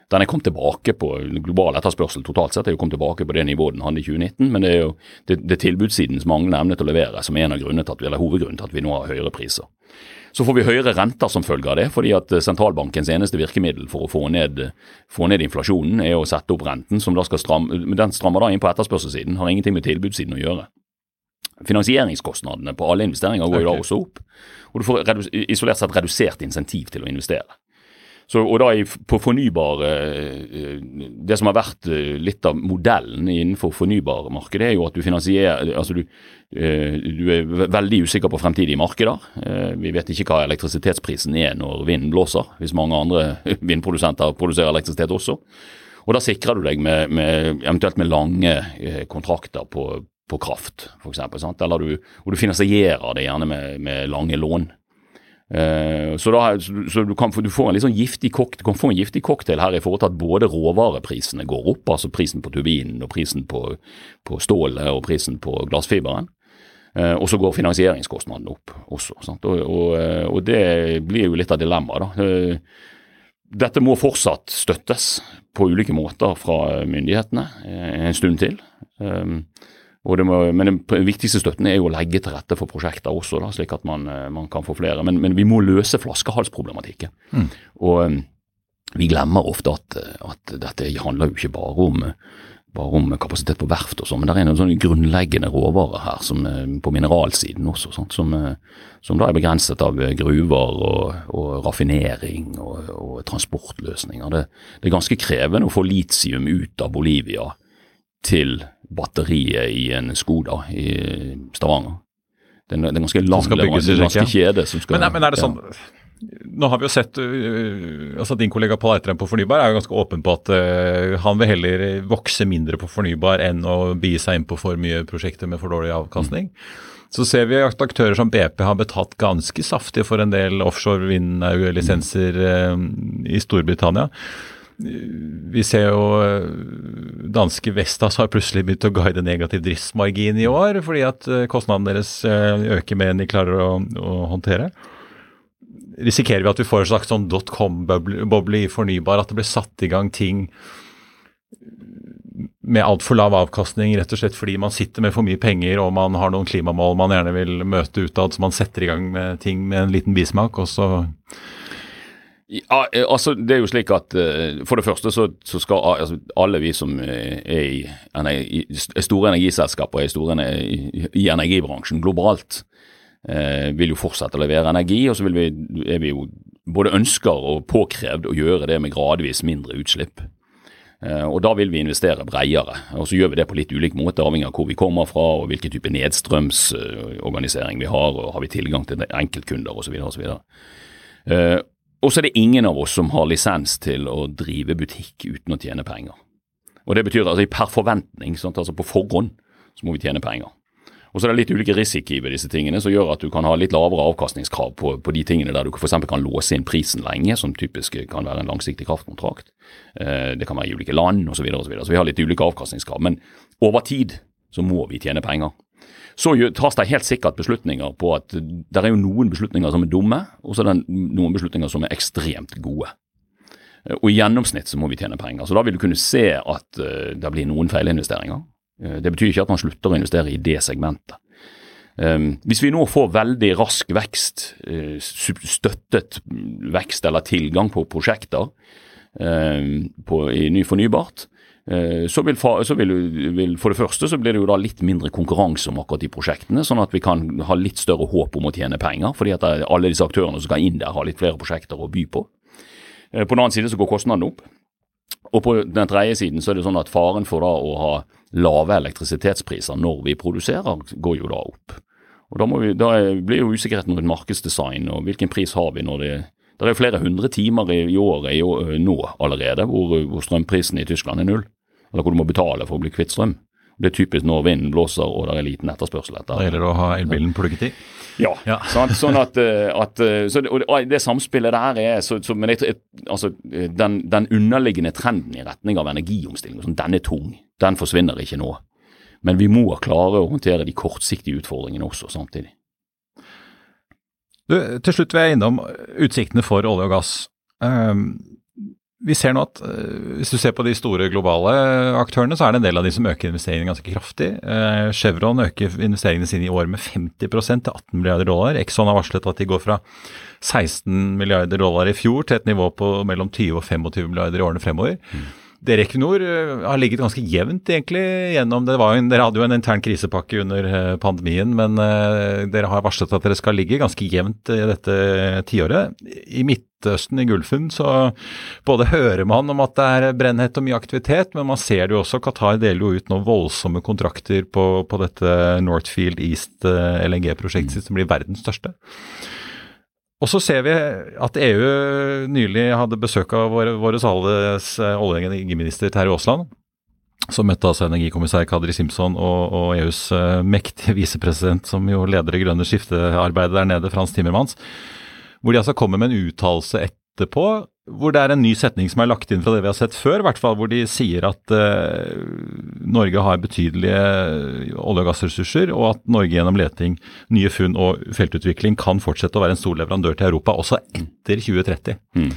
Den er kommet tilbake på global etterspørsel totalt sett er jo kommet tilbake på det nivået den hadde i 2019, men det er jo det, det tilbudssidens manglende evne til å levere som er en av grunnene til at, eller hovedgrunnen til at vi nå har høyere priser. Så får vi høyere renter som følge av det, fordi at sentralbankens eneste virkemiddel for å få ned, få ned inflasjonen er å sette opp renten, som da skal stramme, den strammer da inn på etterspørselssiden, har ingenting med tilbudssiden å gjøre. Finansieringskostnadene på alle investeringer går jo da også opp, og du får isolert sett redusert insentiv til å investere. Så, og da på fornybar eh, Det som har vært eh, litt av modellen innenfor fornybarmarkedet, er jo at du finansierer altså du, eh, du er veldig usikker på fremtidige markeder. Vi vet ikke hva elektrisitetsprisen er når vinden blåser, hvis mange andre vindprodusenter produserer elektrisitet også. Og Da sikrer du deg med, med eventuelt med lange kontrakter på, på kraft, f.eks. Eller du, og du finansierer det gjerne med, med lange lån. Uh, så, da, så du, kan, du, får en litt sånn giftig du kan få en giftig cocktail her i forhold til at både råvareprisene går opp, altså prisen på turbinen og prisen på, på stålet og prisen på glassfiberen. Uh, og så går finansieringskostnadene opp også. Og, og, eh, og, det blir jo litt av dilemmaet. da. dette må fortsatt støttes på ulike måter fra myndighetene en stund til. Må, men den viktigste støtten er jo å legge til rette for prosjekter også, da, slik at man, eh, man kan få flere. Men, men, vi må løse flaskehalsproblematikken. Mm. Og um, vi glemmer ofte at, at, dette handler jo ikke bare om, bare om kapasitet på verft og sånn, men det er en sånn grunnleggende råvare her som, eh, på mineralsiden også, sånt, som, som, da er begrenset av gruver og, og raffinering og, og transportløsninger. Det, det, er ganske krevende å få litium ut av Bolivia til batteriet i en Skoda i Stavanger. Det er, en ganske lang ganske kjede som skal
men, men er det sånn, Nå har vi jo sett uh, altså Din kollega Pål Eitrheim på fornybar er jo ganske åpen på at uh, han vil heller vokse mindre på fornybar enn å bie seg inn på for mye prosjekter med for dårlig avkastning. Mm. Så ser vi at aktører som BP har betalt ganske saftig for en del offshore vindlisenser uh, i Storbritannia vi ser jo eh, danske Vestas har plutselig begynt å guide negativ driftsmargin i år, fordi at kostnadene deres eh, øker mer enn de klarer å, å håndtere. Risikerer vi at vi får en slags sånn dotcom-boble i fornybar, at det blir satt i gang ting med altfor lav avkastning, rett og slett fordi man sitter med for mye penger og man har noen klimamål man gjerne vil møte utad, så man setter i gang med ting med en liten bismak, og så
ja, eh, altså det er jo slik at uh, For det første så, så skal altså, alle vi som er i, energi, store energiselskaper er store i, energibransjen globalt, uh, vil jo fortsette å levere energi. Og så vi, er vi jo både ønsker og påkrevd å gjøre det med gradvis mindre utslipp. Uh, og Da vil vi investere bredere. og Så gjør vi det på litt ulik måte, avhengig av hvor vi kommer fra og hvilken type nedstrømsorganisering vi har, og har vi tilgang til enkeltkunder osv. osv. Uh, og så er det ingen av oss som har lisens til å drive butikk uten å tjene penger. Og Det betyr altså per forventning, sant? altså på forhånd, så må vi tjene penger. Og så er det litt ulike risikoer ved disse tingene, som gjør at du kan ha litt lavere avkastningskrav på, på de tingene der du f.eks. kan låse inn prisen lenge, som typisk kan være en langsiktig kraftkontrakt. Eh, det kan være i ulike land osv. Så, videre, og så, videre. så vi har litt ulike avkastningskrav. Men over tid så må vi tjene penger. Så tas det helt sikkert beslutninger på at det er jo noen beslutninger som er dumme, og så er det noen beslutninger som er ekstremt gode. Og i gjennomsnitt så må vi tjene penger. Så da vil du kunne se at uh, det blir noen feilinvesteringer. Uh, det betyr ikke at man slutter å investere i det segmentet. Hvis vi nå får veldig rask vekst, støttet vekst eller tilgang på prosjekter på, i ny fornybart, Eh, så, vil, så vil, vil, For det første så blir det jo da litt mindre konkurranse om akkurat de prosjektene, sånn at vi kan ha litt større håp om å tjene penger. fordi at alle disse aktørene som skal inn der, har litt flere prosjekter å by på. Eh, på den annen side så går kostnadene opp. Og på den tredje siden så er det sånn at faren for da å ha lave elektrisitetspriser når vi produserer, går jo da opp. Og Da, vi, da blir jo usikkerheten rundt markedsdesign og hvilken pris har vi når det det er flere hundre timer i, året i nå allerede hvor, hvor strømprisen i Tyskland er null eller hvor du må betale for å bli kvitt strøm. Det er typisk når vinden blåser og det er liten etterspørsel etter.
Da gjelder det å ha elbilen plugget i?
Ja. ja. sånn, sånn at, eh, at eh, så det, og det samspillet der er så, så, Men jeg, altså, den, den, underliggende trenden i retning av energiomstilling, sånn, den er tung. Den forsvinner ikke nå. Men vi må klare å håndtere de kortsiktige utfordringene også samtidig.
Du, til slutt vil jeg innom utsiktene for olje og gass. Um, vi ser nå at uh, hvis du ser på de store globale aktørene, så er det en del av de som øker investeringene ganske kraftig. Uh, Chevron øker investeringene sine i år med 50% til 18 milliarder dollar. Exxon har varslet at de går fra 16 milliarder dollar i fjor til et nivå på mellom 20 og 25 milliarder i årene fremover. Mm. Dere Equinor eh, har ligget ganske jevnt egentlig gjennom det. En, dere hadde jo en intern krisepakke under eh, pandemien, men uh, dere har varslet at dere skal ligge ganske jevnt i dette tiåret. I Midtøsten, i Gulfen, så både hører man om at det er brennhett og mye aktivitet, men man ser det jo også. Qatar deler jo ut noen voldsomme kontrakter på, på dette Northfield East LNG-prosjektet, som blir verdens største. Og så ser vi at EU nylig hadde besøk av våre, våre alles eh, olje- og energiminister Terje Aasland. Som møtte altså energikommissær Kadri Simson og, og EUs uh, mektige visepresident, som jo leder det grønne skiftearbeidet der nede, Frans Timmermans. Hvor de altså kommer med en uttalelse etterpå hvor det er en ny setning som er lagt inn fra det vi har sett før, i hvert fall, hvor de sier at eh, Norge har betydelige olje- og gassressurser, og at Norge gjennom leting, nye funn og feltutvikling kan fortsette å være en stor leverandør til Europa også etter 2030. Mm.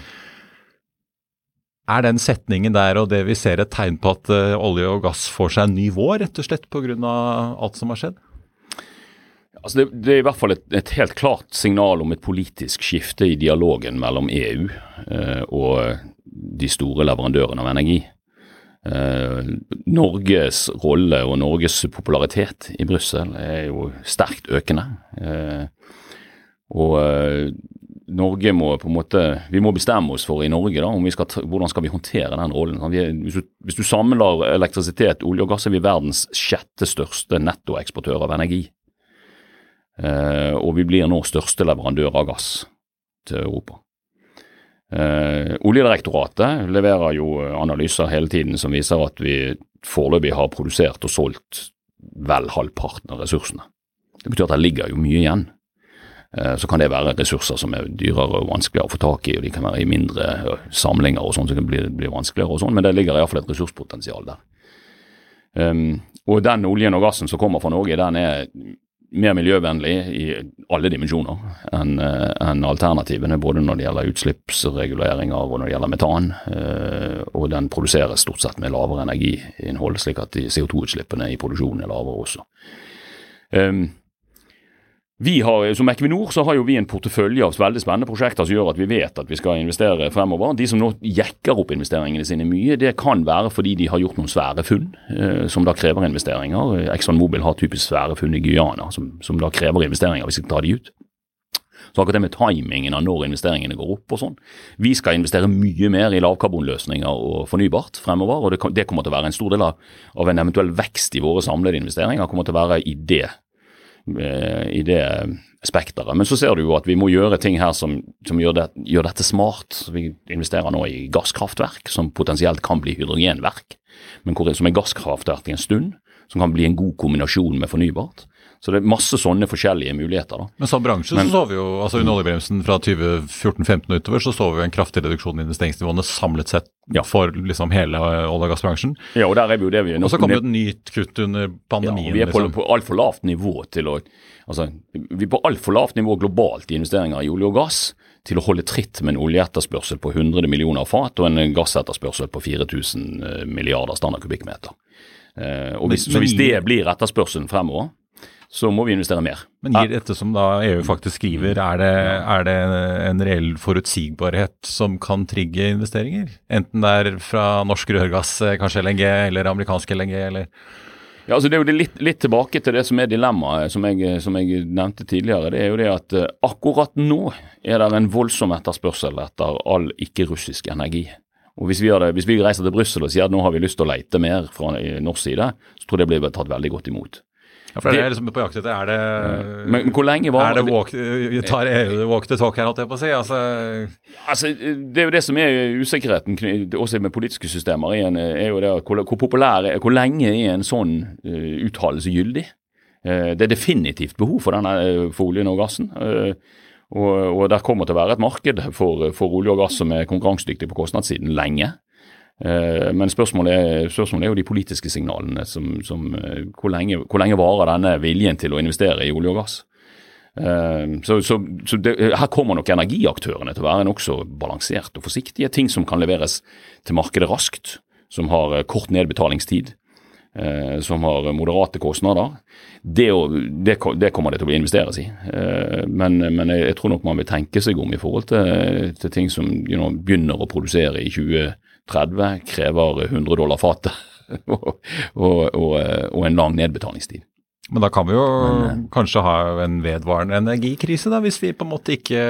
Er den setningen der og det vi ser et tegn på at eh, olje og gass får seg en ny vår, rett og slett pga. alt som har skjedd?
Altså det, det, er i hvert fall et, et, helt klart signal om et politisk skifte i dialogen mellom EU eh, og de store leverandørene av energi. Eh, Norges rolle og Norges popularitet i Brussel er jo sterkt økende. Eh, og eh, Norge må på en måte, Vi må bestemme oss for i Norge da, vi skal, hvordan skal vi håndtere den rollen. hvis, du, hvis du samler elektrisitet, olje og gass, er vi verdens sjette største nettoeksportør av energi. Eh, og vi blir nå største leverandør av gass til Europa. Eh, Oljedirektoratet leverer jo analyser hele tiden som viser at vi foreløpig har produsert og solgt vel halvparten av ressursene. Det betyr at det ligger jo mye igjen. Eh, så kan det være ressurser som er dyrere og vanskeligere å få tak i, og de kan være i mindre samlinger og sånn, så det blir, blir vanskeligere og sånn, men det ligger iallfall et ressurspotensial der. Um, og den oljen og gassen som kommer fra Norge, den er mer miljøvennlig i alle dimensjoner enn eh, en alternativene, både når det gjelder utslippsreguleringer og når det gjelder metan. Eh, og den produseres stort sett med lavere energiinnhold, slik at CO2-utslippene i produksjonen er lavere også. Um, vi har, Som Equinor så har jo vi en portefølje av veldig spennende prosjekter som gjør at vi vet at vi skal investere fremover. De som nå jekker opp investeringene sine mye, det kan være fordi de har gjort noen svære funn eh, som da krever investeringer. Exxon Mobil har typisk svære funn i Guyana som, som da krever investeringer hvis vi skal ta de ut. Så akkurat det med timingen av når investeringene går opp og sånn. Vi skal investere mye mer i lavkarbonløsninger og fornybart fremover, og det, kommer til å være en stor del av, en eventuell vekst i våre samlede investeringer. kommer til å være i det i det spekteret. Men så ser du jo at vi må gjøre ting her som, som gjør, det, gjør, dette smart. Vi investerer nå i gasskraftverk, som potensielt kan bli hydrogenverk, men hvor, som er gasskraftverk i en stund. Som kan bli en god kombinasjon med fornybart. Så det er masse sånne forskjellige muligheter. da.
Men som bransje Men, så så vi jo, altså under oljebremsen fra 2014-2015 og utover, så så vi en kraftig reduksjon i investeringsnivåene samlet sett ja. for liksom hele olje- og gassbransjen.
Ja, Og der er vi jo det vi er
Og så kom jo et nytt kutt under pandemien.
Ja, vi er på, liksom. på altfor lavt nivå til å altså, Vi er på altfor lavt nivå globalt i investeringer i olje og gass til å holde tritt med en oljeetterspørsel på 100 millioner fat og en gassetterspørsel på 4000 eh, milliarder standard kubikkmeter. Eh, og hvis, så hvis det blir etterspørselen fremover, så må vi investere mer.
Men gir dette som da EU faktisk skriver, er det, er det en reell forutsigbarhet som kan trigge investeringer? Enten det er fra norsk rørgass, eh, kanskje LNG, eller amerikansk LNG, eller
ja, altså Det er jo litt, litt, tilbake til det som er dilemmaet, som som jeg, nevnte tidligere. Det er jo det at uh, akkurat nå er det en voldsom etterspørsel etter all ikke-russisk energi. Og hvis vi, det, hvis vi, reiser til Brussel og sier at nå har vi lyst til å leite mer fra norsk side, så tror jeg det blir tatt veldig godt imot.
Ja, for det er liksom på jakt etter Er det
men, men hvor lenge var
Er det walk, tar EU walk the talk her, holdt jeg på å si? Altså,
altså, Det er jo det som er usikkerheten også med politiske systemer. igjen, er jo det hvor, hvor populær Hvor lenge er en sånn uh, uttalelse gyldig? Uh, det er definitivt behov for denne uh, for oljen og gassen. Uh, og, og der kommer til å være et marked for, for olje og gass som er konkurransedyktig på kostnadssiden lenge. Eh, men spørsmålet er, spørsmålet er, jo de politiske signalene. Som, som, eh, hvor, lenge, hvor, lenge, varer denne viljen til å investere i olje og gass? Uh, så, så, så det, her kommer nok energiaktørene til å være nokså balansert og forsiktige. Ting som kan leveres til markedet raskt, som har kort nedbetalingstid, som har moderate kostnader. Det, det, det, kommer det til å bli investeres i. Men, men jeg, jeg, tror nok man vil tenke seg om i forhold til, til ting som you know, begynner å produsere i 2030, krever 100 dollar fatet og, og, og, og en lang nedbetalingstid.
Men da kan vi jo Men, eh, kanskje ha en vedvarende energikrise, da, hvis vi på en måte ikke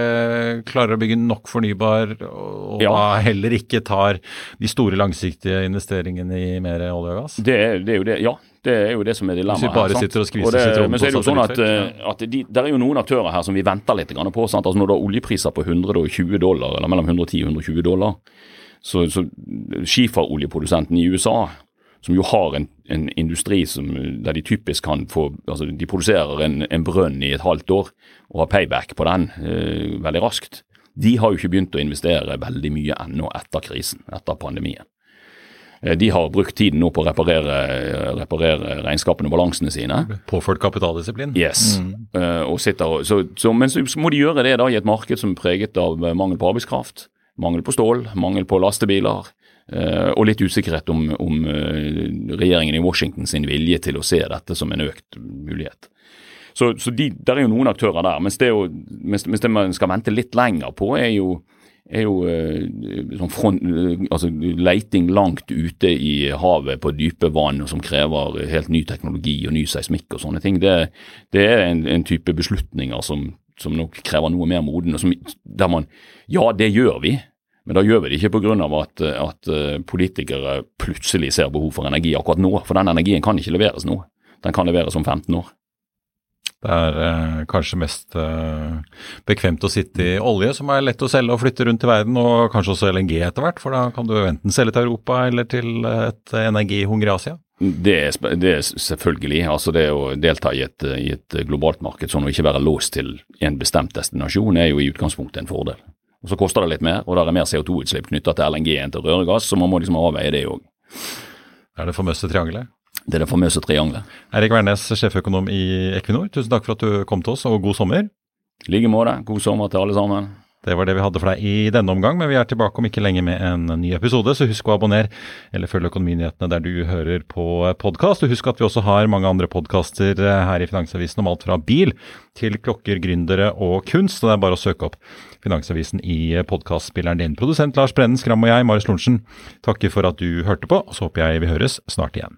klarer å bygge nok fornybar, og ja. heller ikke tar de store langsiktige investeringene i mer olje og gass?
Det, det er jo det, ja. Det er jo det som er dilemmaet.
Hvis vi bare sitter og skviser sitronen
det jo sånn at, eh, at de, der er jo noen aktører her som vi venter litt på. Sant? Altså Når du har oljepriser på 120 dollar, eller mellom 110 og 120 dollar, så, så skiferoljeprodusenten i USA som jo har en, en industri som, der de typisk kan få altså De produserer en, en, brønn i et halvt år og har payback på den eh, veldig raskt. De har jo ikke begynt å investere veldig mye ennå etter krisen, etter pandemien. Eh, de har brukt tiden nå på å reparere, reparere regnskapene og balansene sine.
Påført kapitaldisiplin.
Yes. Mm. Uh, og sitter, så, så, men så må de gjøre det da i et marked som er preget av mangel på arbeidskraft, mangel på stål, mangel på lastebiler, Uh, og litt usikkerhet om, om uh, regjeringen i Washington sin vilje til å se dette som en økt mulighet. Så, så de, der er jo noen aktører der. Mens det, jo, mens, mens det man skal vente litt lenger på, er jo, er jo uh, sånn front, altså leiting langt ute i havet på dype vann som krever helt ny teknologi og ny seismikk og sånne ting. Det, det er en, en, type beslutninger som, som nok krever noe mer moden. og som, der man, Ja, det gjør vi. Men da gjør vi det ikke pga. At, at eh, politikere plutselig ser behov for energi akkurat nå. For den energien kan ikke leveres nå. Den kan leveres om 15 år.
Det er eh, kanskje mest eh, bekvemt å sitte i olje, som er lett å selge og flytte rundt i verden, og kanskje også LNG etter hvert, for da kan du enten selge til Europa eller til et energihungrig Asia.
Det er, det er, selvfølgelig. altså Det å delta i et, i et globalt marked sånn og ikke være låst til en bestemt destinasjon, er jo i utgangspunktet en fordel. Og Så koster det litt mer, og det er mer CO2-utslipp knytta til LNG enn til røregass, så man må liksom avveie det òg.
Er det famøse triangelet?
Det er det famøse triangelet.
Eirik Wærnes, sjeføkonom i Equinor, tusen takk for at du kom til oss, og god sommer.
I like måte. God sommer til alle sammen.
Det var det vi hadde for deg i denne omgang, men vi er tilbake om ikke lenge med en ny episode, så husk å abonnere eller følg Økonominyhetene der du hører på podkast. Og husk at vi også har mange andre podkaster eh, her i Finansavisen om alt fra bil til klokker, gründere og kunst. Så det er bare å søke opp Finansavisen i podkastspilleren din. Produsent Lars Brennen Skram og jeg, Marius Lorentzen, takker for at du hørte på, og så håper jeg vi høres snart igjen.